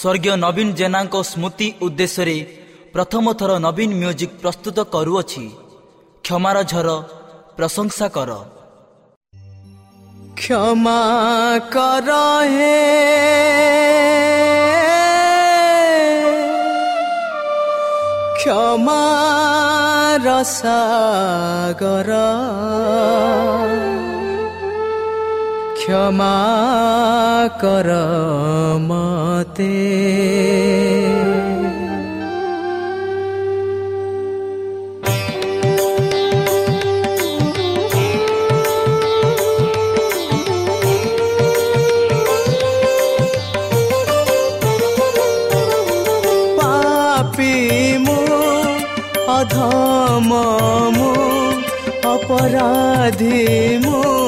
ସ୍ୱର୍ଗୀୟ ନବୀନ ଜେନାଙ୍କ ସ୍ମୃତି ଉଦ୍ଦେଶ୍ୟରେ ପ୍ରଥମ ଥର ନବୀନ ମ୍ୟୁଜିକ୍ ପ୍ରସ୍ତୁତ କରୁଅଛି କ୍ଷମାର ଝର ପ୍ରଶଂସା କର ক্ষমা কর হে ক্ষমার সাগর ক্ষমা কর মতে পাপি মু অধম মু অপরাধী মু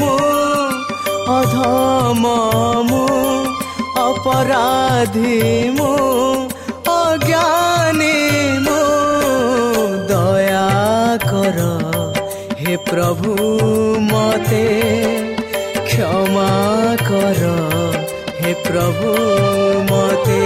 মু অধম মু, অপরাধী মু, অজ্ঞানী মু। দয়া কর হে প্রভু, মতে ক্ষমা কর হে প্রভু, মতে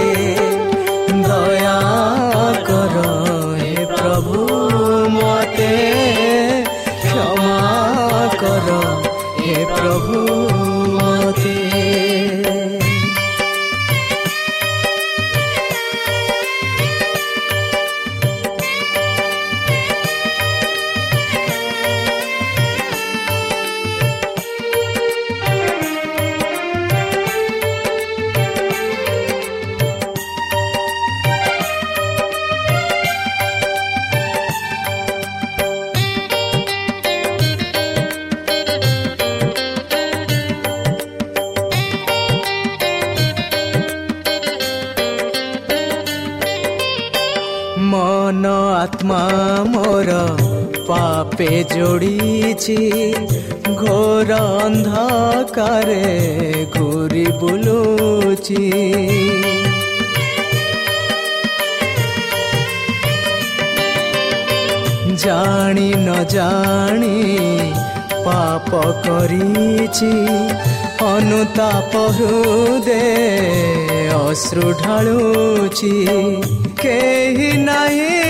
উঠেছি ঘোর অন্ধকারে ঘুরি বুলুচি। জানি ন জানি পাপ করিছি। অনুতাপ হৃদে অশ্রু ঢালুছি কেহি নাই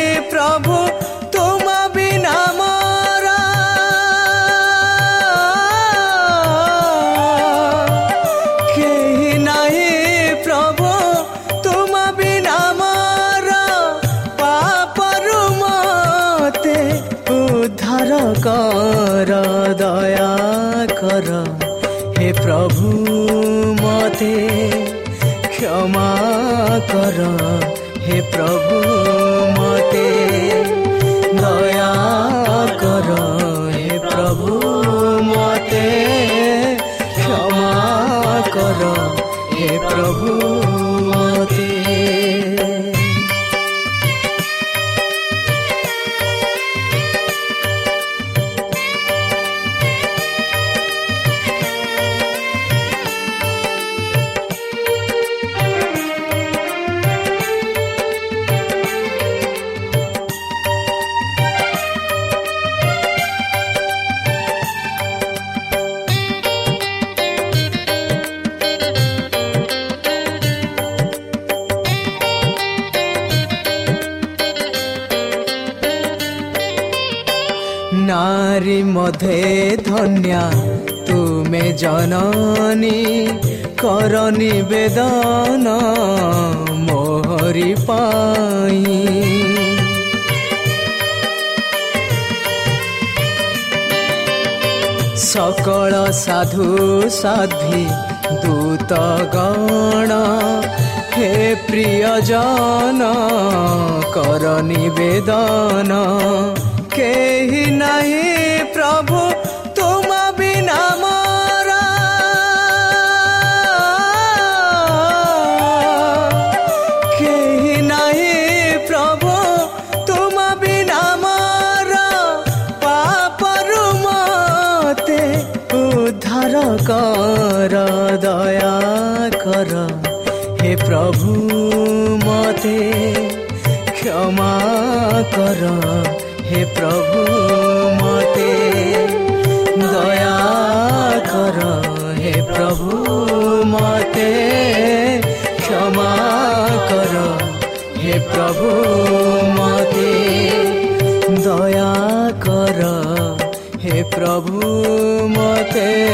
ମୋତେ କ୍ଷମା କର ହେ ପ୍ରଭୁ ନାରୀ ମଧ୍ୟେ ଧନ୍ୟା ତୁମେ ଜନନୀ କର ନିବେଦନ ମୋହରି ପାଇଁ ସକଳ ସାଧୁ ସାଧ୍ୱୀ ଦୂତ ଗଣ ହେ ପ୍ରିୟଜନ କର ନିବେଦନ দয়া কর। হে প্রভু, মতে ক্ষমা কর। হে প্রভু, মতে দয়া কর। হে প্রভু, মতে ক্ষমা কর। হে প্রভু, মতে দয়া কর। হে প্রভু, মতে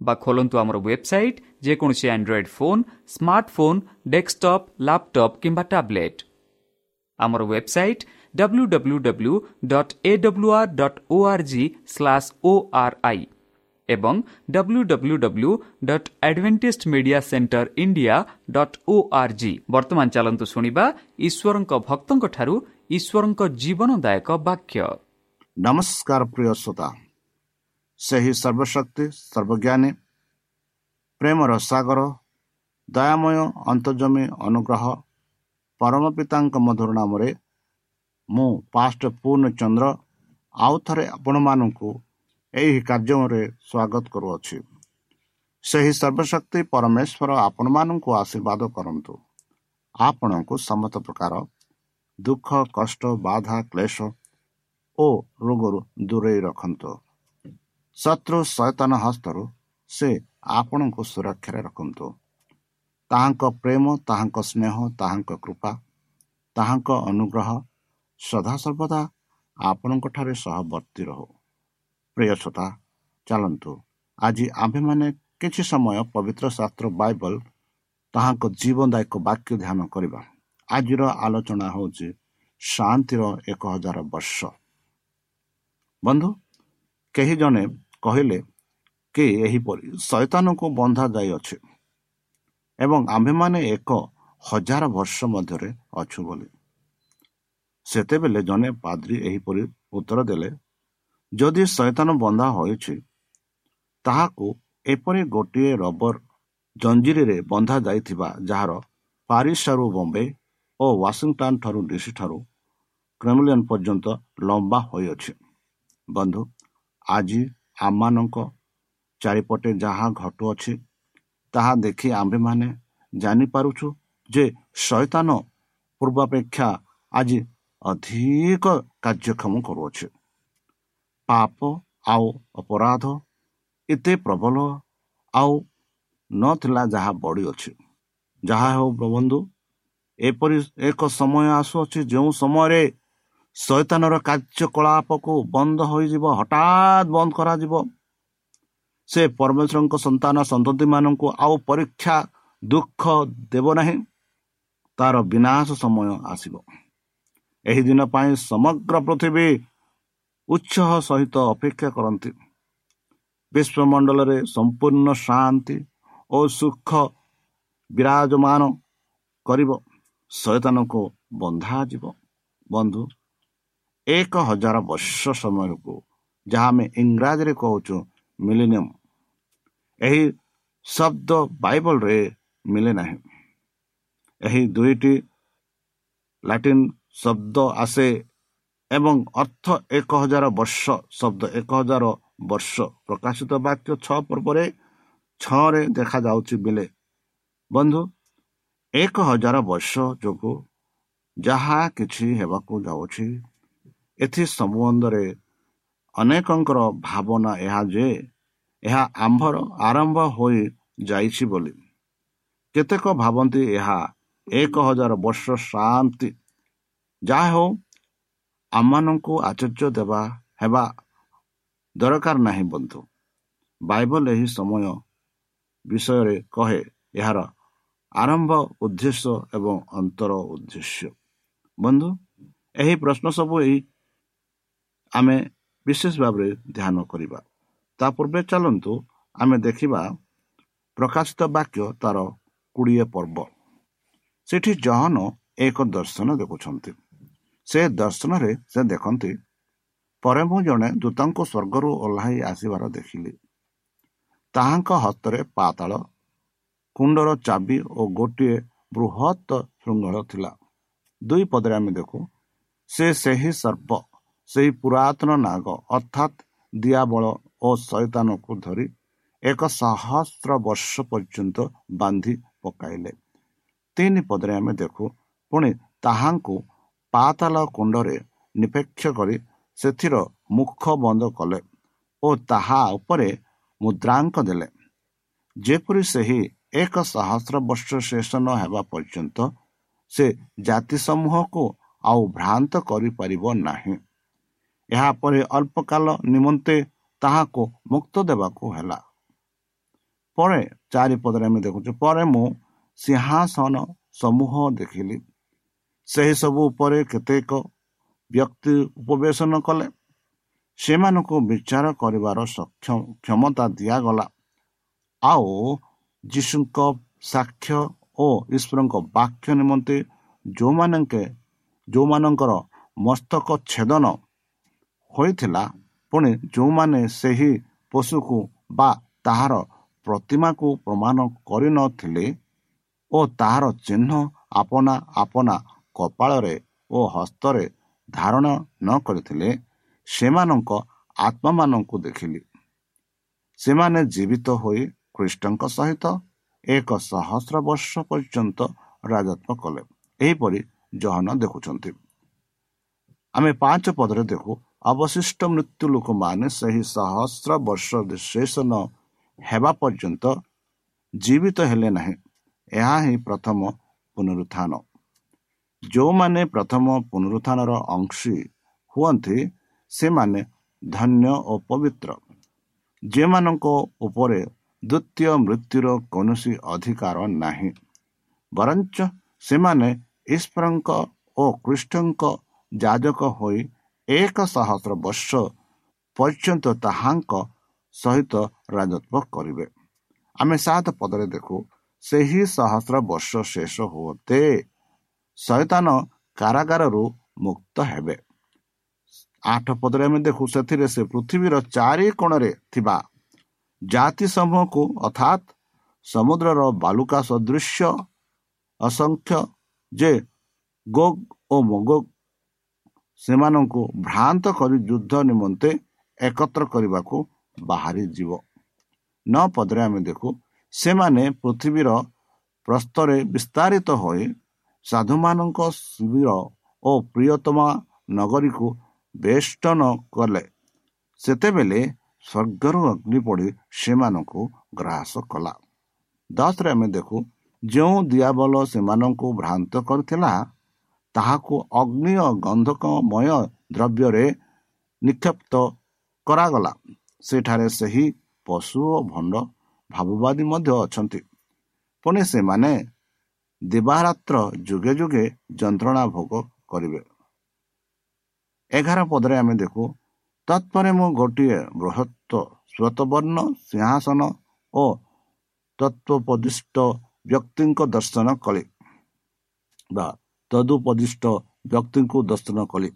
ବା ଖୋଲନ୍ତୁ ଆମର ୱେବସାଇଟ୍ ଯେକୌଣସି Android phone smartphone desktop laptop କିମ୍ବା ଟ୍ୟାବ୍ଲେଟ୍ ଆମର website W W W dot A W R dot O R G slash O R I ଏବଂ W W W dot Adventist Media Center India dot O R G ବର୍ତ୍ତମାନ ଚାଲନ୍ତୁ ଶୁଣିବା ଈଶ୍ୱରଙ୍କ ଭକ୍ତଙ୍କଠାରୁ ଈଶ୍ୱରଙ୍କ ଜୀବନଦାୟକ ବାକ୍ୟ। ନମସ୍କାର ପ୍ରିୟ ଶ୍ରୋତା। ସେହି ସର୍ବଶକ୍ତି ସର୍ବଜ୍ଞାନୀ ପ୍ରେମର ସାଗର ଦୟାମୟ ଅନ୍ତର୍ଜମୀ ଅନୁଗ୍ରହ ପରମ ପିତାଙ୍କ ମଧୁର ନାମରେ ମୁଁ ପାଷ୍ଟ ପୂର୍ଣ୍ଣଚନ୍ଦ୍ର ଆଉ ଥରେ ଆପଣମାନଙ୍କୁ ଏହି କାର୍ଯ୍ୟରେ ସ୍ୱାଗତ କରୁଅଛି। ସେହି ସର୍ବଶକ୍ତି ପରମେଶ୍ୱର ଆପଣମାନଙ୍କୁ ଆଶୀର୍ବାଦ କରନ୍ତୁ। ଆପଣଙ୍କୁ ସମସ୍ତ ପ୍ରକାର ଦୁଃଖ କଷ୍ଟ ବାଧା କ୍ଲେଶ ଓ ରୋଗରୁ ଦୂରେଇ ରଖନ୍ତୁ। ଶତ୍ରୁ ସୈତନ ହସ୍ତରୁ ସେ ଆପଣଙ୍କୁ ସୁରକ୍ଷାରେ ରଖନ୍ତୁ। ତାହାଙ୍କ ପ୍ରେମ ତାହାଙ୍କ ସ୍ନେହ ତାହାଙ୍କ କୃପା ତାହାଙ୍କ ଅନୁଗ୍ରହ ସଦାସର୍ବଦା ଆପଣଙ୍କଠାରେ ସହବର୍ତ୍ତୀ ରହୁ। ପ୍ରିୟ ଶ୍ରୋତା ଚାଲନ୍ତୁ। ଆଜି ଆମ୍ଭେମାନେ କିଛି ସମୟ ପବିତ୍ର ଶାସ୍ତ୍ର ବାଇବଲ ତାହାଙ୍କ ଜୀବନଦାୟକ ବାକ୍ୟ ଧ୍ୟାନ କରିବା। ଆଜିର ଆଲୋଚନା ହେଉଛି ଶାନ୍ତିର ଏକ ହଜାର ବର୍ଷ। ବନ୍ଧୁ କେହି ଜଣେ କହିଲେ କି ଏହିପରି? ଶୈତାନକୁ ବନ୍ଧା ଯାଇଅଛି ଏବଂ ଆମ୍ଭେମାନେ ଏକ ହଜାର ବର୍ଷ ମଧ୍ୟରେ ଅଛୁ ବୋଲି। ସେତେବେଳେ ଜଣେ ପାଦ୍ରୀ ଏହିପରି ଉତ୍ତର ଦେଲେ ଯଦି ଶୈତାନ ବନ୍ଧା ହୋଇଛି ତାହାକୁ ଏପରି ଗୋଟିଏ ରବର ଜଞ୍ଜିରରେ ବନ୍ଧା ଯାଇଥିବା ଯାହାର ପାରିସରୁ ବମ୍ବେ ଓ ୱାସିଂଟନ ଠାରୁ ଡିସି ଠାରୁ କ୍ରେମଲିୟନ ପର୍ଯ୍ୟନ୍ତ ଲମ୍ବା ହୋଇଅଛି। ବନ୍ଧୁ ଆଜି ଆମମାନଙ୍କ ଚାରିପଟେ ଯାହା ଘଟୁଅଛି ତାହା ଦେଖି ଆମ୍ଭେମାନେ ଜାଣିପାରୁଛୁ ଯେ ଶୈତାନ ପୂର୍ବାପେକ୍ଷା ଆଜି ଅଧିକ କାର୍ଯ୍ୟକ୍ଷମ କରୁଅଛି। ପାପ ଆଉ ଅପରାଧ ଏତେ ପ୍ରବଳ ଆଉ ନଥିଲା ଯାହା ବଢ଼ିଅଛି। ଯାହା ହେଉ ବନ୍ଧୁ ଏପରି ଏକ ସମୟ ଆସୁଅଛି ଯେଉଁ ସମୟରେ ଶୈତାନର କାର୍ଯ୍ୟକଳାପକୁ ବନ୍ଦ ହୋଇଯିବ ହଠାତ୍ ବନ୍ଦ କରାଯିବ। ସେ ପରମେଶ୍ୱରଙ୍କ ସନ୍ତାନ ସନ୍ତତିମାନଙ୍କୁ ଆଉ ପରୀକ୍ଷା ଦୁଃଖ ଦେବ ନାହିଁ। ତାର ବିନାଶ ସମୟ ଆସିବ। ଏହି ଦିନ ପାଇଁ ସମଗ୍ର ପୃଥିବୀ ଉତ୍ସାହ ସହିତ ଅପେକ୍ଷା କରନ୍ତି। ବିଶ୍ୱମଣ୍ଡଳରେ ସମ୍ପୂର୍ଣ୍ଣ ଶାନ୍ତି ଓ ସୁଖ ବିରାଜମାନ କରିବ। ଶୈତାନକୁ ବନ୍ଧାଯିବ ବନ୍ଧୁ ଏକ ହଜାର ବର୍ଷ ସମୟକୁ ଯାହା ଆମେ ଇଂରାଜୀରେ କହୁଛୁ ମିଲିନିୟମ। ଏହି ଶବ୍ଦ ବାଇବଲରେ ମିଳେ ନାହିଁ। ଏହି ଦୁଇଟି ଲାଟିନ୍ ଶବ୍ଦ ଆସେ ଏବଂ ଅର୍ଥ ଏକ ହଜାର ବର୍ଷ ଶବ୍ଦ ଏକ ହଜାର ବର୍ଷ। ପ୍ରକାଶିତ ବାକ୍ୟ ଛଅ ପର୍ବରେ ଛଅରେ ଦେଖାଯାଉଛି ବିଲେ ବନ୍ଧୁ ଏକ ହଜାର ବର୍ଷ ଯୋଗୁଁ ଯାହା କିଛି ହେବାକୁ ଯାଉଛି ଏଥି ସମ୍ବନ୍ଧରେ ଅନେକଙ୍କର ଭାବନା ଏହା ଯେ ଏହା ଆମ୍ଭର ଆରମ୍ଭ ହୋଇ ଯାଇଛି ବୋଲି। କେତେକ ଭାବନ୍ତି ଏହା ଏକ ହଜାର ବର୍ଷ ଶାନ୍ତି। ଯାହା ହେଉ ଆମମାନଙ୍କୁ ଆଚର୍ଯ୍ୟ ଦେବା ହେବା ଦରକାର ନାହିଁ ବନ୍ଧୁ। ବାଇବଲ ଏହି ସମୟ ବିଷୟରେ କହେ ଏହାର ଆରମ୍ଭ ଉଦ୍ଦେଶ୍ୟ ଏବଂ ଅନ୍ତର ଉଦ୍ଦେଶ୍ୟ। ବନ୍ଧୁ ଏହି ପ୍ରଶ୍ନ ସବୁ ଏଇ ଆମେ ବିଶେଷ ଭାବରେ ଧ୍ୟାନ କରିବା। ତା ପୂର୍ବେ ଚାଲନ୍ତୁ ଆମେ ଦେଖିବା ପ୍ରକାଶିତ ବାକ୍ୟ ତାର କୋଡ଼ିଏ ପର୍ବ। ସେଠି ଜହନ ଏକ ଦର୍ଶନ ଦେଖୁଛନ୍ତି। ସେ ଦର୍ଶନରେ ସେ ଦେଖନ୍ତି ପରେ ମୁଁ ଜଣେ ଦୂତଙ୍କୁ ସ୍ୱର୍ଗରୁ ଓହ୍ଲାଇ ଆସିବାର ଦେଖିଲି। ତାହାଙ୍କ ହସ୍ତରେ ପାତାଳ କୁଣ୍ଡର ଚାବି ଓ ଗୋଟିଏ ବୃହତ୍ ଶୃଙ୍ଖଳ ଥିଲା। ଦୁଇ ପଦରେ ଆମେ ଦେଖୁ ସେ ସେହି ସର୍ପ ସେହି ପୁରାତନ ନାଗ ଅର୍ଥାତ୍ ଦିଆବଳ ଓ ଶୈତାନକୁ ଧରି ଏକ ସହସ୍ର ବର୍ଷ ପର୍ଯ୍ୟନ୍ତ ବାନ୍ଧି ପକାଇଲେ। ତିନି ପଦରେ ଆମେ ଦେଖୁ ପୁଣି ତାହାଙ୍କୁ ପାତାଲ କୁଣ୍ଡରେ ନିପେକ୍ଷ କରି ସେଥିର ମୁଖ ବନ୍ଦ କଲେ ଓ ତାହା ଉପରେ ମୁଦ୍ରାଙ୍କ ଦେଲେ। ଯେପରି ସେହି ଏକ ସହସ୍ର ବର୍ଷ ଶେଷ ନ ହେବା ପର୍ଯ୍ୟନ୍ତ ସେ ଜାତି ସମୂହକୁ ଆଉ ଭ୍ରାନ୍ତ କରିପାରିବ ନାହିଁ। ଏହାପରେ ଅଳ୍ପକାଳ ନିମନ୍ତେ ତାହାକୁ ମୁକ୍ତ ଦେବାକୁ ହେଲା। ପରେ ଚାରିପଦରେ ଆମେ ଦେଖୁଛୁ ପରେ ମୁଁ ସିଂହାସନ ସମୂହ ଦେଖିଲି। ସେହି ସବୁ ଉପରେ କେତେକ ବ୍ୟକ୍ତି ଉପବେଶନ କଲେ। ସେମାନଙ୍କୁ ବିଚାର କରିବାର କ୍ଷମତା ଦିଆଗଲା। ଆଉ ଯୀଶୁଙ୍କ ସାକ୍ଷ୍ୟ ଓ ଈଶ୍ୱରଙ୍କ ବାକ୍ୟ ନିମନ୍ତେ ଯେଉଁମାନଙ୍କ ଯେଉଁମାନଙ୍କର ମସ୍ତକ ଛେଦନ ହୋଇଥିଲା। ପୁଣି ଯେଉଁମାନେ ସେହି ପଶୁକୁ ବା ତାହାର ପ୍ରତିମାକୁ ପ୍ରମାଣ କରିନଥିଲେ ଓ ତାହାର ଚିହ୍ନ ଆପଣା ଆପଣା କପାଳରେ ଓ ହସ୍ତରେ ଧାରଣ ନ କରିଥିଲେ ସେମାନଙ୍କ ଆତ୍ମାମାନଙ୍କୁ ଦେଖିଲି। ସେମାନେ ଜୀବିତ ହୋଇ ଖ୍ରୀଷ୍ଟଙ୍କ ସହିତ ଏକ ସହସ୍ର ବର୍ଷ ପର୍ଯ୍ୟନ୍ତ ରାଜତ୍ୱ କଲେ। ଏହିପରି ଜହନ ଦେଖୁଛନ୍ତି। ଆମେ ପାଞ୍ଚ ପଦରେ ଦେଖୁ। ଅବଶିଷ୍ଟ ମୃତ୍ୟୁ ଲୋକମାନେ ସେହି ସହସ୍ର ବର୍ଷ ଶେଷ ନ ହେବା ପର୍ଯ୍ୟନ୍ତ ଜୀବିତ ହେଲେ ନାହିଁ। ଏହା ହିଁ ପ୍ରଥମ ପୁନରୁତ୍ଥାନ। ଯେଉଁମାନେ ପ୍ରଥମ ପୁନରୁତ୍ଥାନର ଅଂଶୀ ହୁଅନ୍ତି ସେମାନେ ଧନ୍ୟ ଓ ପବିତ୍ର। ଯେମାନଙ୍କ ଉପରେ ଦ୍ୱିତୀୟ ମୃତ୍ୟୁର କୌଣସି ଅଧିକାର ନାହିଁ ବରଞ୍ଚ ସେମାନେ ଈଶ୍ୱରଙ୍କ ଓ କୃଷ୍ଣଙ୍କ ଯାଜକ ହୋଇ ଏକ ସହସ୍ର ବର୍ଷ ପର୍ଯ୍ୟନ୍ତ ତାହାଙ୍କ ସହିତ ରାଜତ୍ୱ କରିବେ। ଆମେ ସାତ ପଦରେ ଦେଖୁ ସେହି ସହସ୍ର ବର୍ଷ ଶେଷ ହୁଅତେ ଶୈତାନ କାରାଗାରରୁ ମୁକ୍ତ ହେବେ। ଆଠ ପଦରେ ଆମେ ଦେଖୁ ସେଥିରେ ସେ ପୃଥିବୀର ଚାରି କୋଣରେ ଥିବା ଜାତି ସମୂହକୁ ଅର୍ଥାତ୍ ସମୁଦ୍ରର ବାଲୁକା ସଦୃଶ୍ୟ ଅସଂଖ୍ୟ ଯେ ଗୋଗ ଓ ମଗୋଗ ସେମାନଙ୍କୁ ଭ୍ରାନ୍ତ କରି ଯୁଦ୍ଧ ନିମନ୍ତେ ଏକତ୍ର କରିବାକୁ ବାହାରି ଯିବ ନ ପଦରେ ଆମେ ଦେଖୁ ସେମାନେ ପୃଥିବୀର ପ୍ରସ୍ତରେ ବିସ୍ତାରିତ ହୋଇ ସାଧୁମାନଙ୍କ ଶିବିର ଓ ପ୍ରିୟତମା ନଗରୀକୁ ବେଷ୍ଟନ କଲେ। ସେତେବେଳେ ସ୍ୱର୍ଗରୁ ଅଗ୍ନି ପଡ଼ି ସେମାନଙ୍କୁ ଗ୍ରାସ କଲା। ଦଶରେ ଆମେ ଦେଖୁ ଯେଉଁ ଦିଆବଲ ସେମାନଙ୍କୁ ଭ୍ରାନ୍ତ କରିଥିଲା ତାହାକୁ ଅଗ୍ନି ଗନ୍ଧକମୟ ଦ୍ରବ୍ୟରେ ନିକ୍ଷେପ୍ତ କରାଗଲା। ସେଠାରେ ସେହି ପଶୁ ଓ ଭଣ୍ଡ ଭାବବାଦୀ ମଧ୍ୟ ଅଛନ୍ତି। ପୁଣି ସେମାନେ ଦିବାରାତ୍ର ଯୁଗେ ଯୁଗେ ଯନ୍ତ୍ରଣା ଭୋଗ କରିବେ। ଏଗାର ପଦରେ ଆମେ ଦେଖୁ ତତ୍ପରେ ମୁଁ ଗୋଟିଏ ବୃହତ୍ତ ଶ୍ଵେତବର୍ଣ୍ଣ ସିଂହାସନ ଓ ତତ୍ଵପଦିଷ୍ଟ ବ୍ୟକ୍ତିଙ୍କ ଦର୍ଶନ କଲି। ବା ତଦୁପଦିଷ୍ଟ ବ୍ୟକ୍ତିଙ୍କୁ ଦର୍ଶନ କଲି।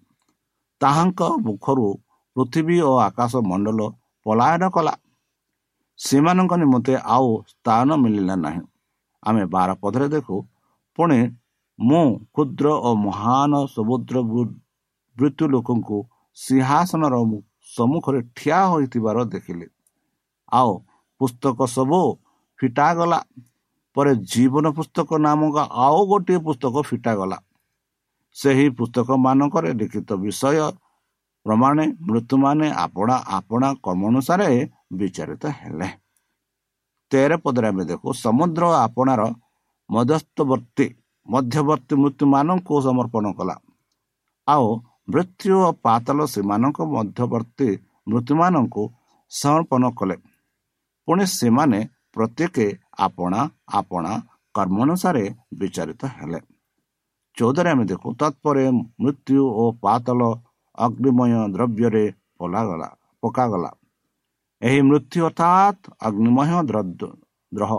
ତାହାଙ୍କ ମୁଖରୁ ପୃଥିବୀ ଓ ଆକାଶ ମଣ୍ଡଳ ପଳାୟନ କଲା। ସେମାନଙ୍କ ନିମନ୍ତେ ଆଉ ସ୍ଥାନ ମିଳିଲା ନାହିଁ। ଆମେ ବାର ପଦରେ ଦେଖୁ ପୁଣି ମୁଁ କ୍ଷୁଦ୍ର ଓ ମହାନ ସମୁଦ୍ର ମୃତ୍ୟୁ ଲୋକଙ୍କୁ ସିଂହାସନର ସମ୍ମୁଖରେ ଠିଆ ହୋଇଥିବାର ଦେଖିଲେ। ଆଉ ପୁସ୍ତକ ସବୁ ଫିଟାଗଲା। ପରେ ଜୀବନ ପୁସ୍ତକ ନାମକ ଆଉ ଗୋଟିଏ ପୁସ୍ତକ ଫିଟାଗଲା। ସେହି ପୁସ୍ତକ ମାନଙ୍କରେ ଲିଖିତ ବିଷୟ ପ୍ରମାଣେ ମୃତ୍ୟୁମାନେ ଆପଣା ଆପଣା କର୍ମ ଅନୁସାରେ ବିଚାରିତ ହେଲେ। ତେର ପଦରେ ଆମେ ଦେଖୁ ସମୁଦ୍ର ଆପଣାର ମଧ୍ୟସ୍ଥବର୍ତ୍ତୀ ମଧ୍ୟବର୍ତ୍ତୀ ମୃତ୍ୟୁମାନଙ୍କୁ ସମର୍ପଣ କଲା। ଆଉ ମୃତ୍ୟୁ ଓ ପାତଲ ସେମାନଙ୍କ ମଧ୍ୟବର୍ତ୍ତୀ ମୃତ୍ୟୁମାନଙ୍କୁ ସମର୍ପଣ କଲେ। ପୁଣି ସେମାନେ ପ୍ରତ୍ୟେକ ଆପଣା ଆପଣା କର୍ମ ଅନୁସାରେ ବିଚାରିତ ହେଲେ। ଚଉଦରେ ଆମେ ଦେଖୁ ତତ୍ପରେ ମୃତ୍ୟୁ ଓ ପାତଲ ଅଗ୍ନିମୟ ଦ୍ରବ୍ୟରେ ପଲାଗଲା ପକାଗଲା। ଏହି ମୃତ୍ୟୁ ଅର୍ଥାତ୍ ଅଗ୍ନିମୟ ଦ୍ରହ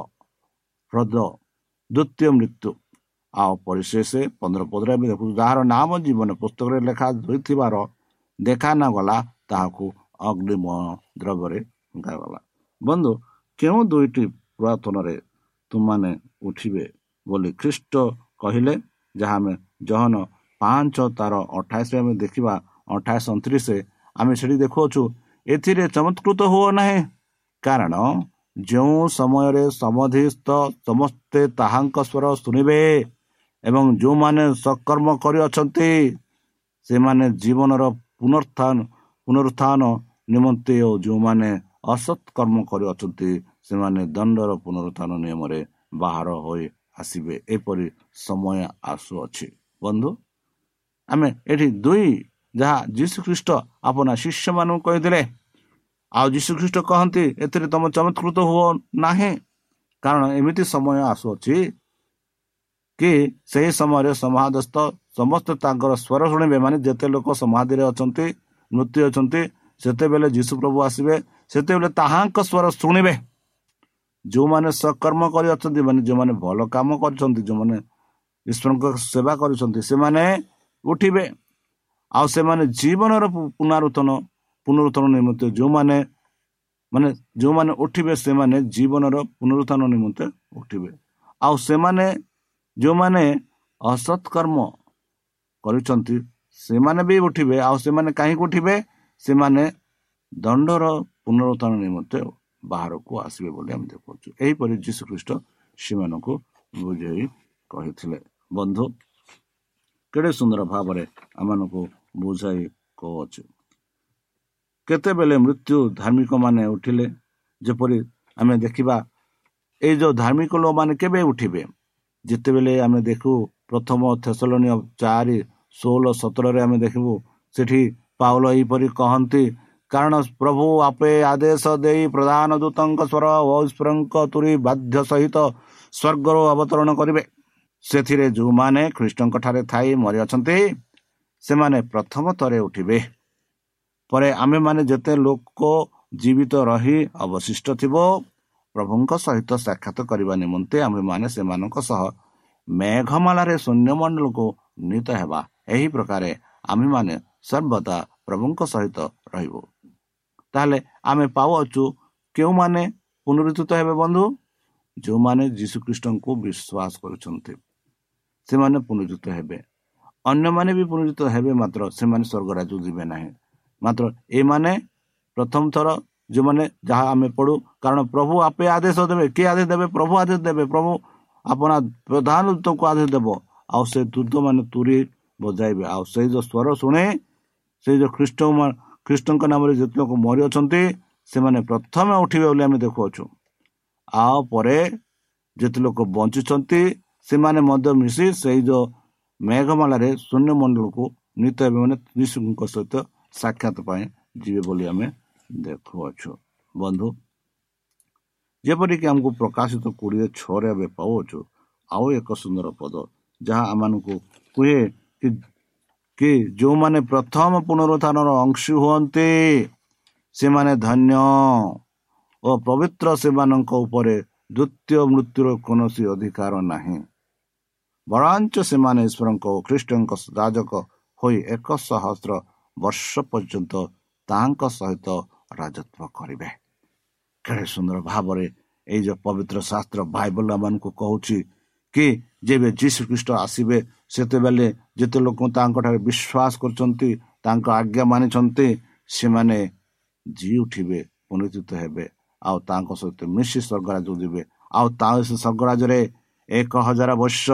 ହ୍ରଦ ଦ୍ୱିତୀୟ ମୃତ୍ୟୁ। ଆଉ ପରିଶେଷ ପନ୍ଦର ପଦରେ ଆମେ ଦେଖୁ ଯାହାର ନାମ ଜୀବନ ପୁସ୍ତକରେ ଲେଖା ହୋଇଥିବାର ଦେଖା ନଗଲା ତାହାକୁ ଅଗ୍ନିମୟ ଦ୍ରବ୍ୟରେ ଗଲା ବନ୍ଧୁ କେଉଁ ଦୁଇଟି ପୁରାତନରେ ତୁମାନେ ଉଠିବେ ବୋଲି ଖ୍ରୀଷ୍ଟ କହିଲେ ଯାହା ଆମେ ଜହନ ପାଞ୍ଚ ତାର ଅଠାଇଶରେ ଆମେ ଦେଖିବା ଅଠାଇଶ ଅଣତିରିଶ ଆମେ ସେଠି ଦେଖୁଅଛୁ ଏଥିରେ ଚମତ୍କୃତ ହୁଅ ନାହିଁ। କାରଣ ଯେଉଁ ସମୟରେ ସମଧିସ୍ଥ ସମସ୍ତେ ତାହାଙ୍କ ସ୍ୱର ଶୁଣିବେ ଏବଂ ଯେଉଁମାନେ ସକର୍ମ କରିଅଛନ୍ତି ସେମାନେ ଜୀବନର ପୁନରୁତ୍ଥାନ ପୁନରୁତ୍ଥାନ ନିମନ୍ତେ ଓ ଯେଉଁମାନେ ଅସତ୍ କର୍ମ କରିଅଛନ୍ତି ସେମାନେ ଦଣ୍ଡର ପୁନରୁତ୍ଥାନ ନିୟମରେ ବାହାର ହୋଇ ଆସିବେ ଏପରି ସମୟ ଆସୁଅଛି। ବନ୍ଧୁ ଆମେ ଏଠି ଦୁଇ ଯାହା ଯୀଶୁଖ୍ରୀଷ୍ଟ ଆପଣ ଶିଷ୍ୟମାନଙ୍କୁ କହିଥିଲେ ଆଉ ଯୀଶୁଖ୍ରୀଷ୍ଟ କହନ୍ତି ଏଥିରେ ତମ ଚମତ୍କୃତ ହୁଅ ନାହିଁ। କାରଣ ଏମିତି ସମୟ ଆସୁଅଛି କି ସେହି ସମୟରେ ସମାଧସ୍ଥ ସମସ୍ତେ ତାଙ୍କର ସ୍ୱର ଶୁଣିବେ ମାନେ ଯେତେ ଲୋକ ସମାଧିରେ ଅଛନ୍ତି ମୃତ୍ୟୁ ଅଛନ୍ତି ସେତେବେଳେ ଯୀଶୁ ପ୍ରଭୁ ଆସିବେ ସେତେବେଳେ ତାହାଙ୍କ ସ୍ୱର ଶୁଣିବେ। ଯେଉଁମାନେ ସକର୍ମ କରି ଅଛନ୍ତି ମାନେ ଯେଉଁମାନେ ଭଲ କାମ କରିଛନ୍ତି ଯେଉଁମାନେ ଈଶ୍ୱରଙ୍କ ସେବା କରିଛନ୍ତି ସେମାନେ ଉଠିବେ। ଆଉ ସେମାନେ ଜୀବନର ପୁନରୁତ୍ଥାନ ପୁନରୁତ୍ଥାନ ନିମନ୍ତେ ଯେଉଁମାନେ ମାନେ ଯେଉଁମାନେ ଉଠିବେ ସେମାନେ ଜୀବନର ପୁନରୁତ୍ଥାନ ନିମନ୍ତେ ଉଠିବେ। ଆଉ ସେମାନେ ଯେଉଁମାନେ ଅସତ୍କର୍ମ କରିଛନ୍ତି ସେମାନେ ବି ଉଠିବେ। ଆଉ ସେମାନେ କାହିଁକି ଉଠିବେ? ସେମାନେ ଦଣ୍ଡର ପୁନରୁତ୍ଥାନ ନିମନ୍ତେ ବାହାରକୁ ଆସିବେ ବୋଲି ଆମେ ଦେଖୁଛୁ। ଏହିପରି ଯୀଶୁଖ୍ରୀଷ୍ଟ ସେମାନଙ୍କୁ ବୁଝେଇ କହିଥିଲେ। ବନ୍ଧୁ କେଡ଼େ ସୁନ୍ଦର ଭାବରେ ଆମମାନଙ୍କୁ ବୁଝାଇ କହୁଅଛୁ। କେତେବେଳେ ମୃତ୍ୟୁ ଧାର୍ମିକ ମାନେ ଉଠିଲେ ଯେପରି ଆମେ ଦେଖିବା ଏଇ ଯୋଉ ଧାର୍ମିକ ଲୋକମାନେ କେବେ ଉଠିବେ? ଯେତେବେଳେ ଆମେ ଦେଖୁ ପ୍ରଥମ ଥେସଲନୀୟ ଚାରି ଷୋହଳ ସତରରେ ଆମେ ଦେଖିବୁ ସେଠି ପାଉଲ ଏହିପରି କହନ୍ତି କାରଣ ପ୍ରଭୁ ଆପେ ଆଦେଶ ଦେଇ ପ୍ରଧାନ ଦୂତଙ୍କ ସ୍ୱର ଓ ଈଶ୍ୱରଙ୍କ ତୁରି ବାଧ୍ୟ ସହିତ ସ୍ୱର୍ଗରୁ ଅବତରଣ କରିବେ। ସେଥିରେ ଯେଉଁମାନେ ଖ୍ରୀଷ୍ଟଙ୍କ ଠାରେ ଥାଇ ମରିଅଛନ୍ତି ସେମାନେ ପ୍ରଥମ ଥରେ ଉଠିବେ। ପରେ ଆମେମାନେ ଯେତେ ଲୋକ ଜୀବିତ ରହି ଅବଶିଷ୍ଟ ଥିବ ପ୍ରଭୁଙ୍କ ସହିତ ସାକ୍ଷାତ କରିବା ନିମନ୍ତେ ଆମ୍ଭେମାନେ ସେମାନଙ୍କ ସହ ମେଘମାଳାରେ ଶୂନ୍ୟମଣ୍ଡଳକୁ ନୀତ ହେବା। ଏହି ପ୍ରକାରେ ଆମ୍ଭେମାନେ ସର୍ବଦା ପ୍ରଭୁଙ୍କ ସହିତ ରହିବୁ। ତାହେଲେ ଆମେ ପାଉଅଛୁ କେଉଁମାନେ ପୁନରୁଦ୍ଧିତ ହେବେ ବନ୍ଧୁ? ଯେଉଁମାନେ ଯୀଶୁଖ୍ରୀଷ୍ଟଙ୍କୁ ବିଶ୍ୱାସ କରୁଛନ୍ତି ସେମାନେ ପୁନରୁଦ୍ଧିତ ହେବେ। ଅନ୍ୟମାନେ ବି ପୁନରୁଦ୍ଧିତ ହେବେ ମାତ୍ର ସେମାନେ ସ୍ୱର୍ଗରାଜ ଯିବେ ନାହିଁ। ମାତ୍ର ଏମାନେ ପ୍ରଥମ ଥର ଯେଉଁମାନେ ଯାହା ଆମେ ପଢୁ କାରଣ ପ୍ରଭୁ ଆପେ ଆଦେଶ ଦେବେ କିଏ ଆଦେଶ ଦେବେ? ପ୍ରଭୁ ଆଦେଶ ଦେବେ। ପ୍ରଭୁ ଆପଣ ପ୍ରଧାନ ଦୂତଙ୍କୁ ଆଦେଶ ଦେବ। ଆଉ ସେ ଦୂତ ମାନେ ତୁରି ବଜାଇବେ। ଆଉ ସେଇ ଯୋଉ ସ୍ୱର ଶୁଣେ ସେଇ ଯୋଉ ଖ୍ରୀଷ୍ଟ ଖ୍ରୀଷ୍ଟଙ୍କ ନାମରେ ଯେତେ ଲୋକ ମରିଅଛନ୍ତି ସେମାନେ ପ୍ରଥମେ ଉଠିବେ ବୋଲି ଆମେ ଦେଖୁଅଛୁ। ଆଉ ପରେ ଯେତେ ଲୋକ ବଞ୍ଚୁଛନ୍ତି ସେମାନେ ମଧ୍ୟ ମିଶି ସେଇ ଯୋଉ ମେଘମାଳାରେ ଶୂନ୍ୟମଣ୍ଡଳକୁ ନୀତ ହେବେ ମାନେ ଯୀଶୁଙ୍କ ସହିତ ସାକ୍ଷାତ ପାଇଁ ଯିବେ ବୋଲି ଆମେ ଦେଖୁଅଛୁ। ବନ୍ଧୁ ଯେପରିକି ଆମକୁ ପ୍ରକାଶିତ କୋଡ଼ିଏ ଛଅରେ ଏବେ ପାଉଅଛୁ ଆଉ ଏକ ସୁନ୍ଦର ପଦ ଯାହା ଆମମାନଙ୍କୁ କୁହେ କି କି ଯେଉଁମାନେ ପ୍ରଥମ ପୁନରୁତ୍ଥାନର ଅଂଶୀ ହୁଅନ୍ତି ସେମାନେ ଧନ୍ୟ ଓ ପବିତ୍ର ସେମାନଙ୍କ ଉପରେ ଦ୍ୱିତୀୟ ମୃତ୍ୟୁର କୌଣସି ଅଧିକାର ନାହିଁ। ବରାଞ୍ଚ ସେମାନେ ଈଶ୍ୱରଙ୍କ ଓ ଖ୍ରୀଷ୍ଟଙ୍କ ରାଜକ ହୋଇ ଏକ ସହସ୍ର ବର୍ଷ ପର୍ଯ୍ୟନ୍ତ ତାହାଙ୍କ ସହିତ ରାଜତ୍ୱ କରିବେ। କେଡ଼େ ସୁନ୍ଦର ଭାବରେ ଏଇ ଯୋଉ ପବିତ୍ର ଶାସ୍ତ୍ର ବାଇବଲ ମାନଙ୍କୁ କହୁଛି କି ଯେବେ ଯୀଶୁ ଖ୍ରୀଷ୍ଟ ଆସିବେ ସେତେବେଳେ ଯେତେ ଲୋକ ତାଙ୍କଠାରେ ବିଶ୍ୱାସ କରୁଛନ୍ତି ତାଙ୍କ ଆଜ୍ଞା ମାନିଛନ୍ତି ସେମାନେ ଜି ଉଠିବେ ପୁନରୁଦ୍ଧିତ ହେବେ। ଆଉ ତାଙ୍କ ସହିତ ମିଶି ସ୍ୱର୍ଗରାଜ ଯିବେ ଆଉ ତା ସେ ସ୍ୱର୍ଗରାଜରେ ଏକ ହଜାର ବର୍ଷ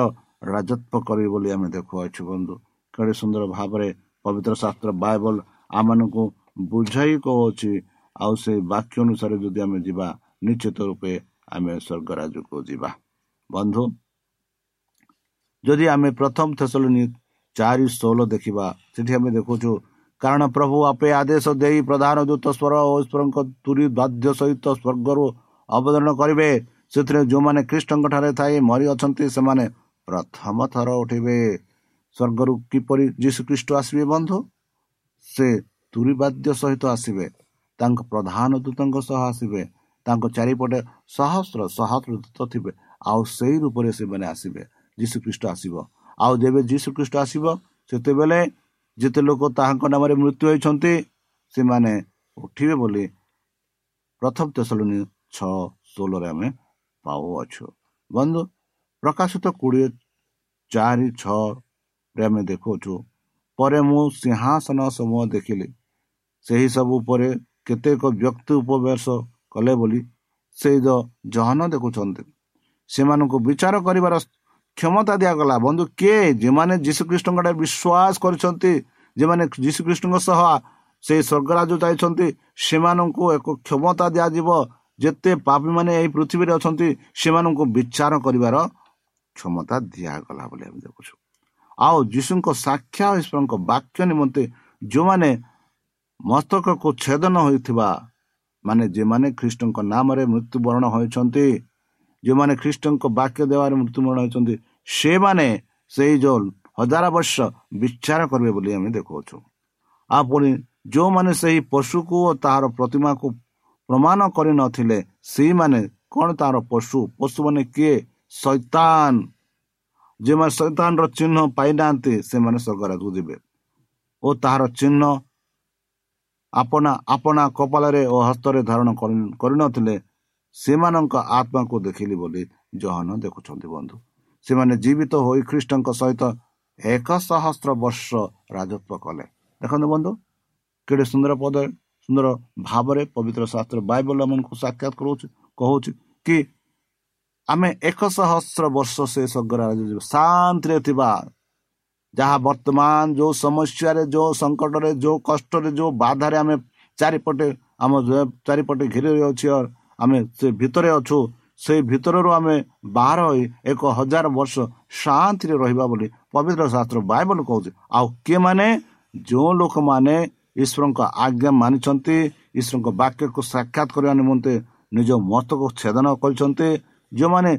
ରାଜତ୍ୱ କରିବେ ବୋଲି ଆମେ ଦେଖୁଅଛୁ ବନ୍ଧୁ। କେଡ଼େ ସୁନ୍ଦର ଭାବରେ ପବିତ୍ର ଶାସ୍ତ୍ର ବାଇବଲ ଆମମାନଙ୍କୁ ବୁଝାଇ କହୁଅଛି ଆଉ ସେ ବାକ୍ୟ ଅନୁସାରେ ଯଦି ଆମେ ଯିବା ନିଶ୍ଚିତ ରୂପେ ଆମେ ସ୍ୱର୍ଗରାଜକୁ ଯିବା। ବନ୍ଧୁ ଯଦି ଆମେ ପ୍ରଥମ ଥେସଲ ଚାରି ଷୋହଳ ଦେଖିବା ସେଠି ଆମେ ଦେଖୁଛୁ କାରଣ ପ୍ରଭୁ ଆପେ ଆଦେଶ ଦେଇ ପ୍ରଧାନ ଦୂତ ସ୍ୱର ଓ ଈଶ୍ୱରଙ୍କ ତୁରି ବାଧ୍ୟ ସହିତ ସ୍ୱର୍ଗରୁ ଅବତରଣ କରିବେ ସେଥିରେ ଯେଉଁମାନେ ଖ୍ରୀଷ୍ଟଙ୍କ ଠାରେ ଥାଇ ମରିଅଛନ୍ତି ସେମାନେ ପ୍ରଥମ ଥର ଉଠିବେ। ସ୍ୱର୍ଗରୁ କିପରି ଯୀଶୁଖ୍ରୀଷ୍ଟ ଆସିବେ ବନ୍ଧୁ? ସେ ତୁରି ବାଦ୍ୟ ସହିତ ଆସିବେ ତାଙ୍କ ପ୍ରଧାନ ଦୂତଙ୍କ ସହ ଆସିବେ ତାଙ୍କ ଚାରିପଟେ ସହସ୍ର ସହସ୍ର ଦୂତ ଥିବେ ଆଉ ସେଇ ରୂପରେ ସେମାନେ ଆସିବେ। ଯୀଶୁଖ୍ରୀଷ୍ଟ ଆସିବ। ଆଉ ଯେବେ ଯୀଶୁଖ୍ରୀଷ୍ଟ ଆସିବ ସେତେବେଳେ ଯେତେ ଲୋକ ତାହାଙ୍କ ନାମରେ ମୃତ୍ୟୁ ହୋଇଛନ୍ତି ସେମାନେ ଉଠିବେ ବୋଲି ପ୍ରଥମ ତେସଲୁନି ଛଅ ଷୋହଳରେ ଆମେ ପାଉଅଛୁ। ବନ୍ଧୁ ପ୍ରକାଶିତ କୋଡ଼ିଏ ଚାରି ଛଅରେ ଆମେ ଦେଖୁଅଛୁ ପରେ ମୁଁ ସିଂହାସନ ସମୂହ ଦେଖିଲି। ସେହି ସବୁ ଉପରେ କେତେକ ବ୍ୟକ୍ତି ଉପବାସ କଲେ ବୋଲି ସେ ଜହନ ଦେଖୁଛନ୍ତି। ସେମାନଙ୍କୁ ବିଚାର କରିବାର କ୍ଷମତା ଦିଆଗଲା। ବନ୍ଧୁ କିଏ ଯେମାନେ ଯୀଶୁଖ୍ରୀଷ୍ଟଙ୍କ ବିଶ୍ୱାସ କରିଛନ୍ତି ଯେମାନେ ଯୀଶୁଖ୍ରୀଷ୍ଟଙ୍କ ସହ ସେ ସ୍ୱର୍ଗରାଜ ଯାଇଛନ୍ତି ସେମାନଙ୍କୁ ଏକ କ୍ଷମତା ଦିଆଯିବ। ଯେତେ ପାପୀମାନେ ଏହି ପୃଥିବୀରେ ଅଛନ୍ତି ସେମାନଙ୍କୁ ବିଚାର କରିବାର କ୍ଷମତା ଦିଆଗଲା ବୋଲି ଆମେ ଦେଖୁଛୁ। ଆଉ ଯୀଶୁଙ୍କ ସାକ୍ଷା ଈଶ୍ୱରଙ୍କ ବାକ୍ୟ ନିମନ୍ତେ ଯେଉଁମାନେ ମସ୍ତକକୁ ଛେଦନ ହୋଇଥିବା ମାନେ ଯେମାନେ ଖ୍ରୀଷ୍ଟଙ୍କ ନାମରେ ମୃତ୍ୟୁବରଣ ହୋଇଛନ୍ତି ଯେଉଁମାନେ ଖ୍ରୀଷ୍ଟଙ୍କ ବାକ୍ୟ ଦେବାରେ ମୃତ୍ୟୁବରଣ ହୋଇଛନ୍ତି ସେମାନେ ସେଇ ଯେଉଁ ହଜାର ବର୍ଷ ବିଚାର କରିବେ ବୋଲି ଆମେ ଦେଖୁଅଛୁ ଆଉ ପୁଣି ଯେଉଁମାନେ ସେହି ପଶୁକୁ ଓ ତାହାର ପ୍ରତିମାକୁ ପ୍ରମାଣ କରିନଥିଲେ ସେଇମାନେ କ'ଣ ତାହାର ପଶୁ? ପଶୁମାନେ କିଏ? ସୈତାନ ଯେଉଁମାନେ ସୈତାନର ଚିହ୍ନ ପାଇନାହାନ୍ତି ସେମାନେ ସ୍ୱର୍ଗରାଜକୁ ଯିବେ। ଓ ତାହାର ଚିହ୍ନ ଆପଣା ଆପଣା କପାଳରେ ଓ ହସ୍ତରେ ଧାରଣ କରିନଥିଲେ ସେମାନଙ୍କ ଆତ୍ମାକୁ ଦେଖିଲି ବୋଲି ଜହନ ଦେଖୁଛନ୍ତି ବନ୍ଧୁ। ସେମାନେ ଜୀବିତ ହୋଇ ଖ୍ରୀଷ୍ଟଙ୍କ ସହିତ ଏକ ସହସ୍ର ବର୍ଷ ରାଜତ୍ୱ କଲେ। ଦେଖନ୍ତୁ ବନ୍ଧୁ କେଡ଼େ ସୁନ୍ଦର ପଦ ସୁନ୍ଦର ଭାବରେ ପବିତ୍ର ଶାସ୍ତ୍ର ବାଇବଲ ଆମକୁ ସାକ୍ଷାତ କରୁଛି କହୁଛି କି ଆମେ ଏକ ସହସ୍ର ବର୍ଷ ସେ ସ୍ୱର୍ଗ ଶାନ୍ତିରେ ଥିବା ଯାହା ବର୍ତ୍ତମାନ ଯେଉଁ ସମସ୍ୟାରେ ଯେଉଁ ସଙ୍କଟରେ ଯେଉଁ କଷ୍ଟରେ ଯେଉଁ ବାଧାରେ ଆମେ ଚାରିପଟେ ଆମ ଚାରିପଟେ ଘିରି ଅଛି ଆମେ ସେ ଭିତରେ ଅଛୁ ସେଇ ଭିତରରୁ ଆମେ ବାହାର ହୋଇ ଏକ ହଜାର ବର୍ଷ ଶାନ୍ତିରେ ରହିବା ବୋଲି ପବିତ୍ର ଶାସ୍ତ୍ର ବାଇବଲ କହୁଛି। ଆଉ କିଏମାନେ? ଯେଉଁ ଲୋକମାନେ ଈଶ୍ୱରଙ୍କ ଆଜ୍ଞା ମାନିଛନ୍ତି ଈଶ୍ୱରଙ୍କ ବାକ୍ୟକୁ ସାକ୍ଷାତ କରିବା ନିମନ୍ତେ ନିଜ ମତକୁ ଛେଦନ କରିଛନ୍ତି ଯେଉଁମାନେ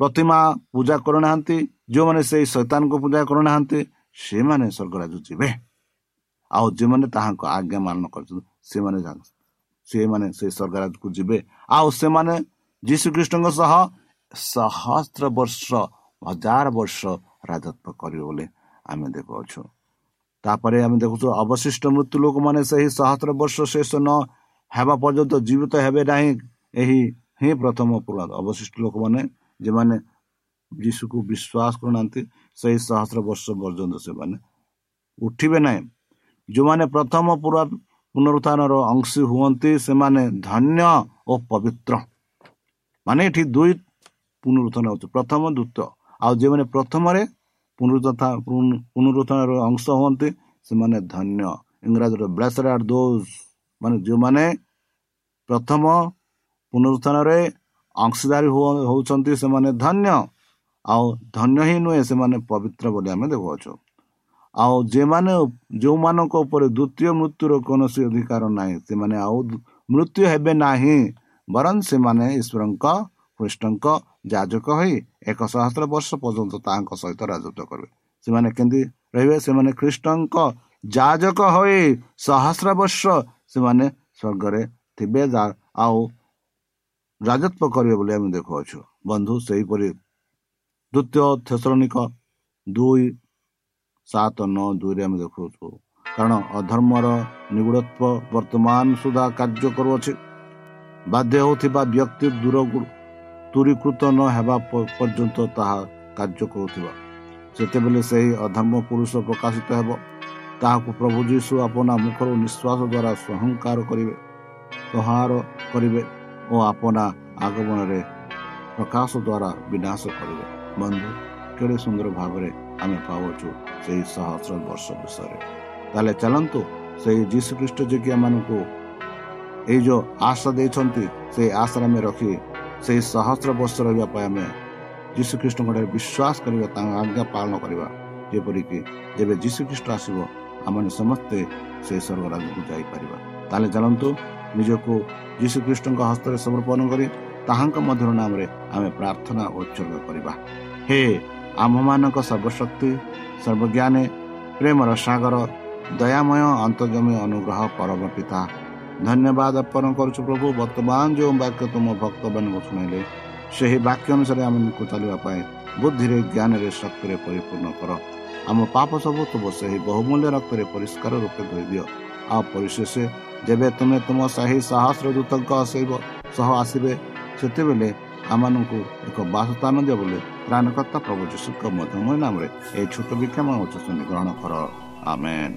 ପ୍ରତିମା ପୂଜା କରୁନାହାନ୍ତି ଯେଉଁମାନେ ସେଇ ଶୈତାନଙ୍କୁ ପୂଜା କରୁନାହାନ୍ତି ସେମାନେ ସ୍ୱର୍ଗରାଜ ଯିବେ। ଆଉ ଯେଉଁମାନେ ତାହାଙ୍କ ଆଜ୍ଞା ମାନ କରିଛନ୍ତି ସେମାନେ ସେମାନେ ସେଇ ସ୍ୱର୍ଗରାଜକୁ ଯିବେ। ଆଉ ସେମାନେ ଯୀଶୁଖ୍ରୀଷ୍ଟଙ୍କ ସହ ସହସ୍ର ବର୍ଷ ହଜାର ବର୍ଷ ରାଜତ୍ୱ କରିବେ ବୋଲି ଆମେ ଦେଖୁଅଛୁ ତାପରେ ଆମେ ଦେଖୁଛୁ ଅବଶିଷ୍ଟ ମୃତ୍ୟୁ ଲୋକମାନେ ସେହି ସହସ୍ର ବର୍ଷ ଶେଷ ନ ହେବା ପର୍ଯ୍ୟନ୍ତ ଜୀବିତ ହେବେ ନାହିଁ ଏହି ହିଁ ପ୍ରଥମ ପୁରା ଅବଶିଷ୍ଟ ଲୋକମାନେ ଯେଉଁମାନେ ଯୀଶୁକୁ ବିଶ୍ୱାସ କରୁନାହାନ୍ତି ସେହି ସହସ୍ର ବର୍ଷ ପର୍ଯ୍ୟନ୍ତ ସେମାନେ ଉଠିବେ ନାହିଁ ଯେଉଁମାନେ ପ୍ରଥମ ପୁରା ପୁନରୁତ୍ଥାନର ଅଂଶୀ ହୁଅନ୍ତି ସେମାନେ ଧନ୍ୟ ଓ ପବିତ୍ର ମାନେ ଏଠି ଦୁଇ ପୁନରୁତ୍ଥାନ ହେଉଛି ପ୍ରଥମ ଦ୍ୱିତୀୟ ଆଉ ଯେଉଁମାନେ ପ୍ରଥମରେ ପୁନରୁତ୍ଥାନର ଅଂଶ ହୁଅନ୍ତି ସେମାନେ ଧନ୍ୟ ଇଂରାଜୀର ବ୍ଲେସର ଆର୍ ଦୋଜ ମାନେ ଯେଉଁମାନେ ପ୍ରଥମ ପୁନରୁତ୍ଥାନରେ ଅଂଶୀଦାରୀ ହେଉଛନ୍ତି ସେମାନେ ଧନ୍ୟ ଆଉ ଧନ୍ୟ ହିଁ ନୁହେଁ ସେମାନେ ପବିତ୍ର ବୋଲି ଆମେ ଦେଖୁଅଛୁ ଆଉ ଯେମାନେ ଯେଉଁମାନଙ୍କ ଉପରେ ଦ୍ୱିତୀୟ ମୃତ୍ୟୁର କୌଣସି ଅଧିକାର ନାହିଁ ସେମାନେ ଆଉ ମୃତ୍ୟୁ ହେବେ ନାହିଁ ବରଂ ସେମାନେ ଈଶ୍ୱରଙ୍କ କୃଷ୍ଣଙ୍କ ଯାଜକ ହୋଇ ଏକ ସହସ୍ର ବର୍ଷ ପର୍ଯ୍ୟନ୍ତ ତାହାଙ୍କ ସହିତ ରାଜତ୍ୱ କରିବେ। ସେମାନେ କେମିତି ରହିବେ? ସେମାନେ ଖ୍ରୀଷ୍ଟଙ୍କ ଯାଜକ ହୋଇ ସହସ୍ର ବର୍ଷ ସେମାନେ ସ୍ୱର୍ଗରେ ଥିବେ ଆଉ ରାଜତ୍ୱ କରିବେ ବୋଲି ଆମେ ଦେଖୁଅଛୁ। ବନ୍ଧୁ ସେହିପରି ଦ୍ୱିତୀୟ ଥେସରଣିକ ଦୁଇ ସାତ ନଅ ଦୁଇରେ ଆମେ ଦେଖୁଅଛୁ। କାରଣ ଅଧର୍ମର ନିଗୁଡ଼ତ୍ୱ ବର୍ତ୍ତମାନ ସୁଦ୍ଧା କାର୍ଯ୍ୟ କରୁଅଛି। ବାଧ୍ୟ ହେଉଥିବା ବ୍ୟକ୍ତି ଦୂର ଦୂରୀକୃତ ନ ହେବା ପର୍ଯ୍ୟନ୍ତ ତାହା କାର୍ଯ୍ୟ କରୁଥିବା। ସେତେବେଳେ ସେହି ଅଧର୍ମ ପୁରୁଷ ପ୍ରକାଶିତ ହେବ ତାହାକୁ ପ୍ରଭୁ ଯୀଶୁ ଆପଣା ମୁଖର ନିଶ୍ୱାସ ଦ୍ୱାରା ସଂହକାର କରିବେ ସଂହାର କରିବେ ଓ ଆପଣା ଆଗମନରେ ପ୍ରକାଶ ଦ୍ୱାରା ବିନାଶ କରିବ। ବନ୍ଧୁ କେଡ଼େ ସୁନ୍ଦର ଭାବରେ ଆମେ ପାଉଛୁ ସେହି ସହସ୍ର ବର୍ଷ ବିଷୟରେ। ତାହେଲେ ଚାଲନ୍ତୁ ସେହି ଯୀଶୁଖ୍ରୀଷ୍ଟ ଯୋଗ୍ୟମାନଙ୍କୁ ଏଇ ଯେଉଁ ଆଶା ଦେଇଛନ୍ତି ସେଇ ଆଶାରେ ଆମେ ରଖି ସେହି ସହସ୍ର ବର୍ଷ ରହିବା ପାଇଁ ଆମେ ଯୀଶୁଖ୍ରୀଷ୍ଟଙ୍କଠାରେ ବିଶ୍ୱାସ କରିବା ତାଙ୍କ ଆଜ୍ଞା ପାଳନ କରିବା। ଯେପରିକି ଯେବେ ଯୀଶୁଖ୍ରୀଷ୍ଟ ଆସିବ ଆମେ ସମସ୍ତେ ସେହି ସ୍ୱର୍ଗ ରାଜ୍ୟକୁ ଯାଇପାରିବା। ତାହେଲେ ଚାଲନ୍ତୁ ନିଜକୁ ଯୀଶୁଖ୍ରୀଷ୍ଟଙ୍କ ହସ୍ତରେ ସମର୍ପଣ କରି ତାହାଙ୍କ ମଧ୍ୟର ନାମରେ ଆମେ ପ୍ରାର୍ଥନା ଉତ୍ସର୍ଗ କରିବା। ହେ ଆମ୍ଭମାନଙ୍କ ସର୍ବଶକ୍ତି ସର୍ବଜ୍ଞାନୀ ପ୍ରେମର ସାଗର ଦୟାମୟ ଅନ୍ତର୍ଜମୀ ଅନୁଗ୍ରହ ପରମ ପିତା ଧନ୍ୟବାଦ ଅର୍ପଣ କରୁଛୁ ପ୍ରଭୁ ବର୍ତ୍ତମାନ ଯେଉଁ ବାକ୍ୟ ତୁମ ଭକ୍ତମାନଙ୍କୁ ଶୁଣାଇଲେ ସେହି ବାକ୍ୟ ଅନୁସାରେ ଆମକୁ ଚାଲିବା ପାଇଁ ବୁଦ୍ଧିରେ ଜ୍ଞାନରେ ଶକ୍ତିରେ ପରିପୂର୍ଣ୍ଣ କର ଆମ ପାପ ସବୁ ତୁମ ସେହି ବହୁମୂଲ୍ୟ ରକ୍ତରେ ପରିଷ୍କାର ରୂପେ ଧୋଇଦିଅ ଆଉ ପରିଶେଷ ଯେବେ ତୁମେ ତୁମ ସେହି ସହସ୍ର ଦୂତଙ୍କ ସହ ଆସିବେ ସେତେବେଳେ ଆମମାନଙ୍କୁ ଏକ ବାସସ୍ଥାନ ଦିଅ ବୋଲି ତ୍ରାଣକର୍ତ୍ତା ପ୍ରଭୁ ଯୀଶୁଙ୍କ ମଧ୍ୟମୟ ନାମରେ ଏହି ଛୋଟ ବିକ୍ଷମ ଉଚ୍ଚ ଗ୍ରହଣ କର ଆମେନ୍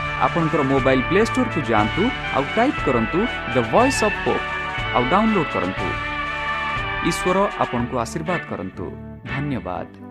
ଆପଣଙ୍କର ମୋବାଇଲ୍ ପ୍ଲେ ଷ୍ଟୋରକୁ ଯାଆନ୍ତୁ ଆଉ ଟାଇପ୍ କରନ୍ତୁ ଦ ଭଏସ୍ ଅଫ୍ ପୋପ୍ ଆଉ ଡାଉନଲୋଡ୍ କରନ୍ତୁ। ଈଶ୍ୱର ଆପଣଙ୍କୁ ଆଶୀର୍ବାଦ କରନ୍ତୁ। ଧନ୍ୟବାଦ।